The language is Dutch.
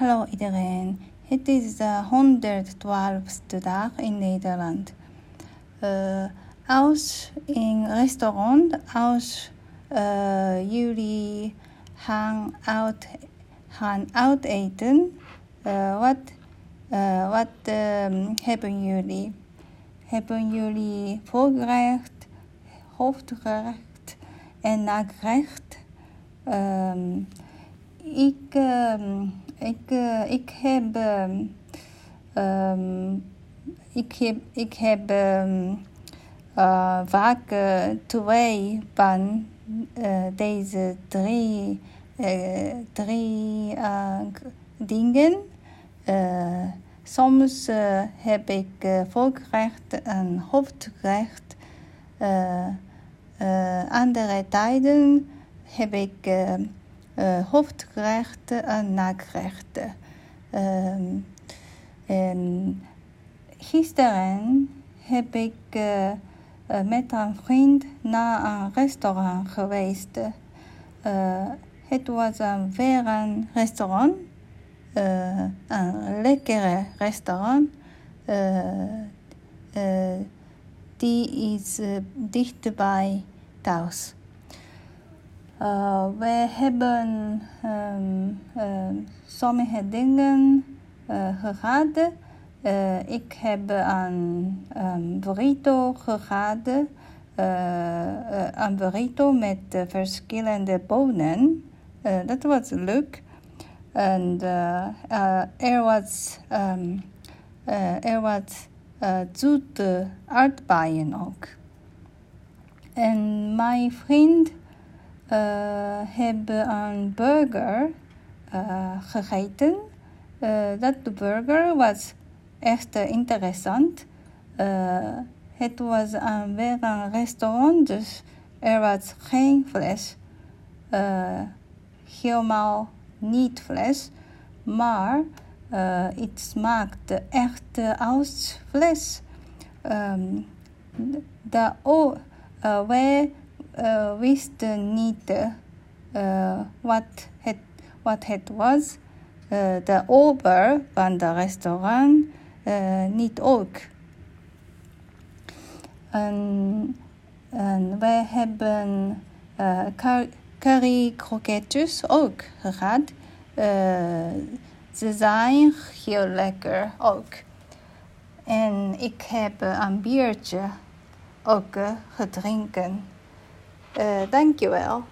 Hallo iedereen. Het is de 112ste dag in Nederland. Uh, als in restaurant, als uh, jullie gaan uit, gaan uit eten, uh, wat, wat um, hebben jullie? Hebben jullie voorgerecht, hoofdgerecht en nagerecht? Um, ik, uh, ik, uh, ik heb, ik heb, ik heb uh, vaak twee van deze drie, drie dingen. soms heb ik voorgerecht en hoofdgerecht. andere tijden heb ik uh, hoofdgerechten en nagerechten. Um, en gisteren heb ik uh, met een vriend naar een restaurant geweest. Uh, het was een vegan restaurant. een lekkere restaurant. die is dichtbij thuis. Uh, we hebben um, um, sommige dingen uh, gehad. Uh, ik heb een um, burrito gehad. een burrito met verschillende bonen. dat was leuk. En er was, um, er was zoete aardbeien ook. En mijn vriend uh, hebben een burger uh, gegeten. Uh, dat burger was echt interessant. het was een vegan restaurant, dus er was geen vlees. helemaal niet vlees, maar het smaakte echt als vlees. Um, de, oh, wij uh, wist niet uh, wat, het, wat het was. Uh, de ober van de restaurant niet ook. En, wij hebben curry kroketjes ook gehad. ze zijn heel lekker ook. En ik heb een biertje ook gedronken. Uh, dankjewel.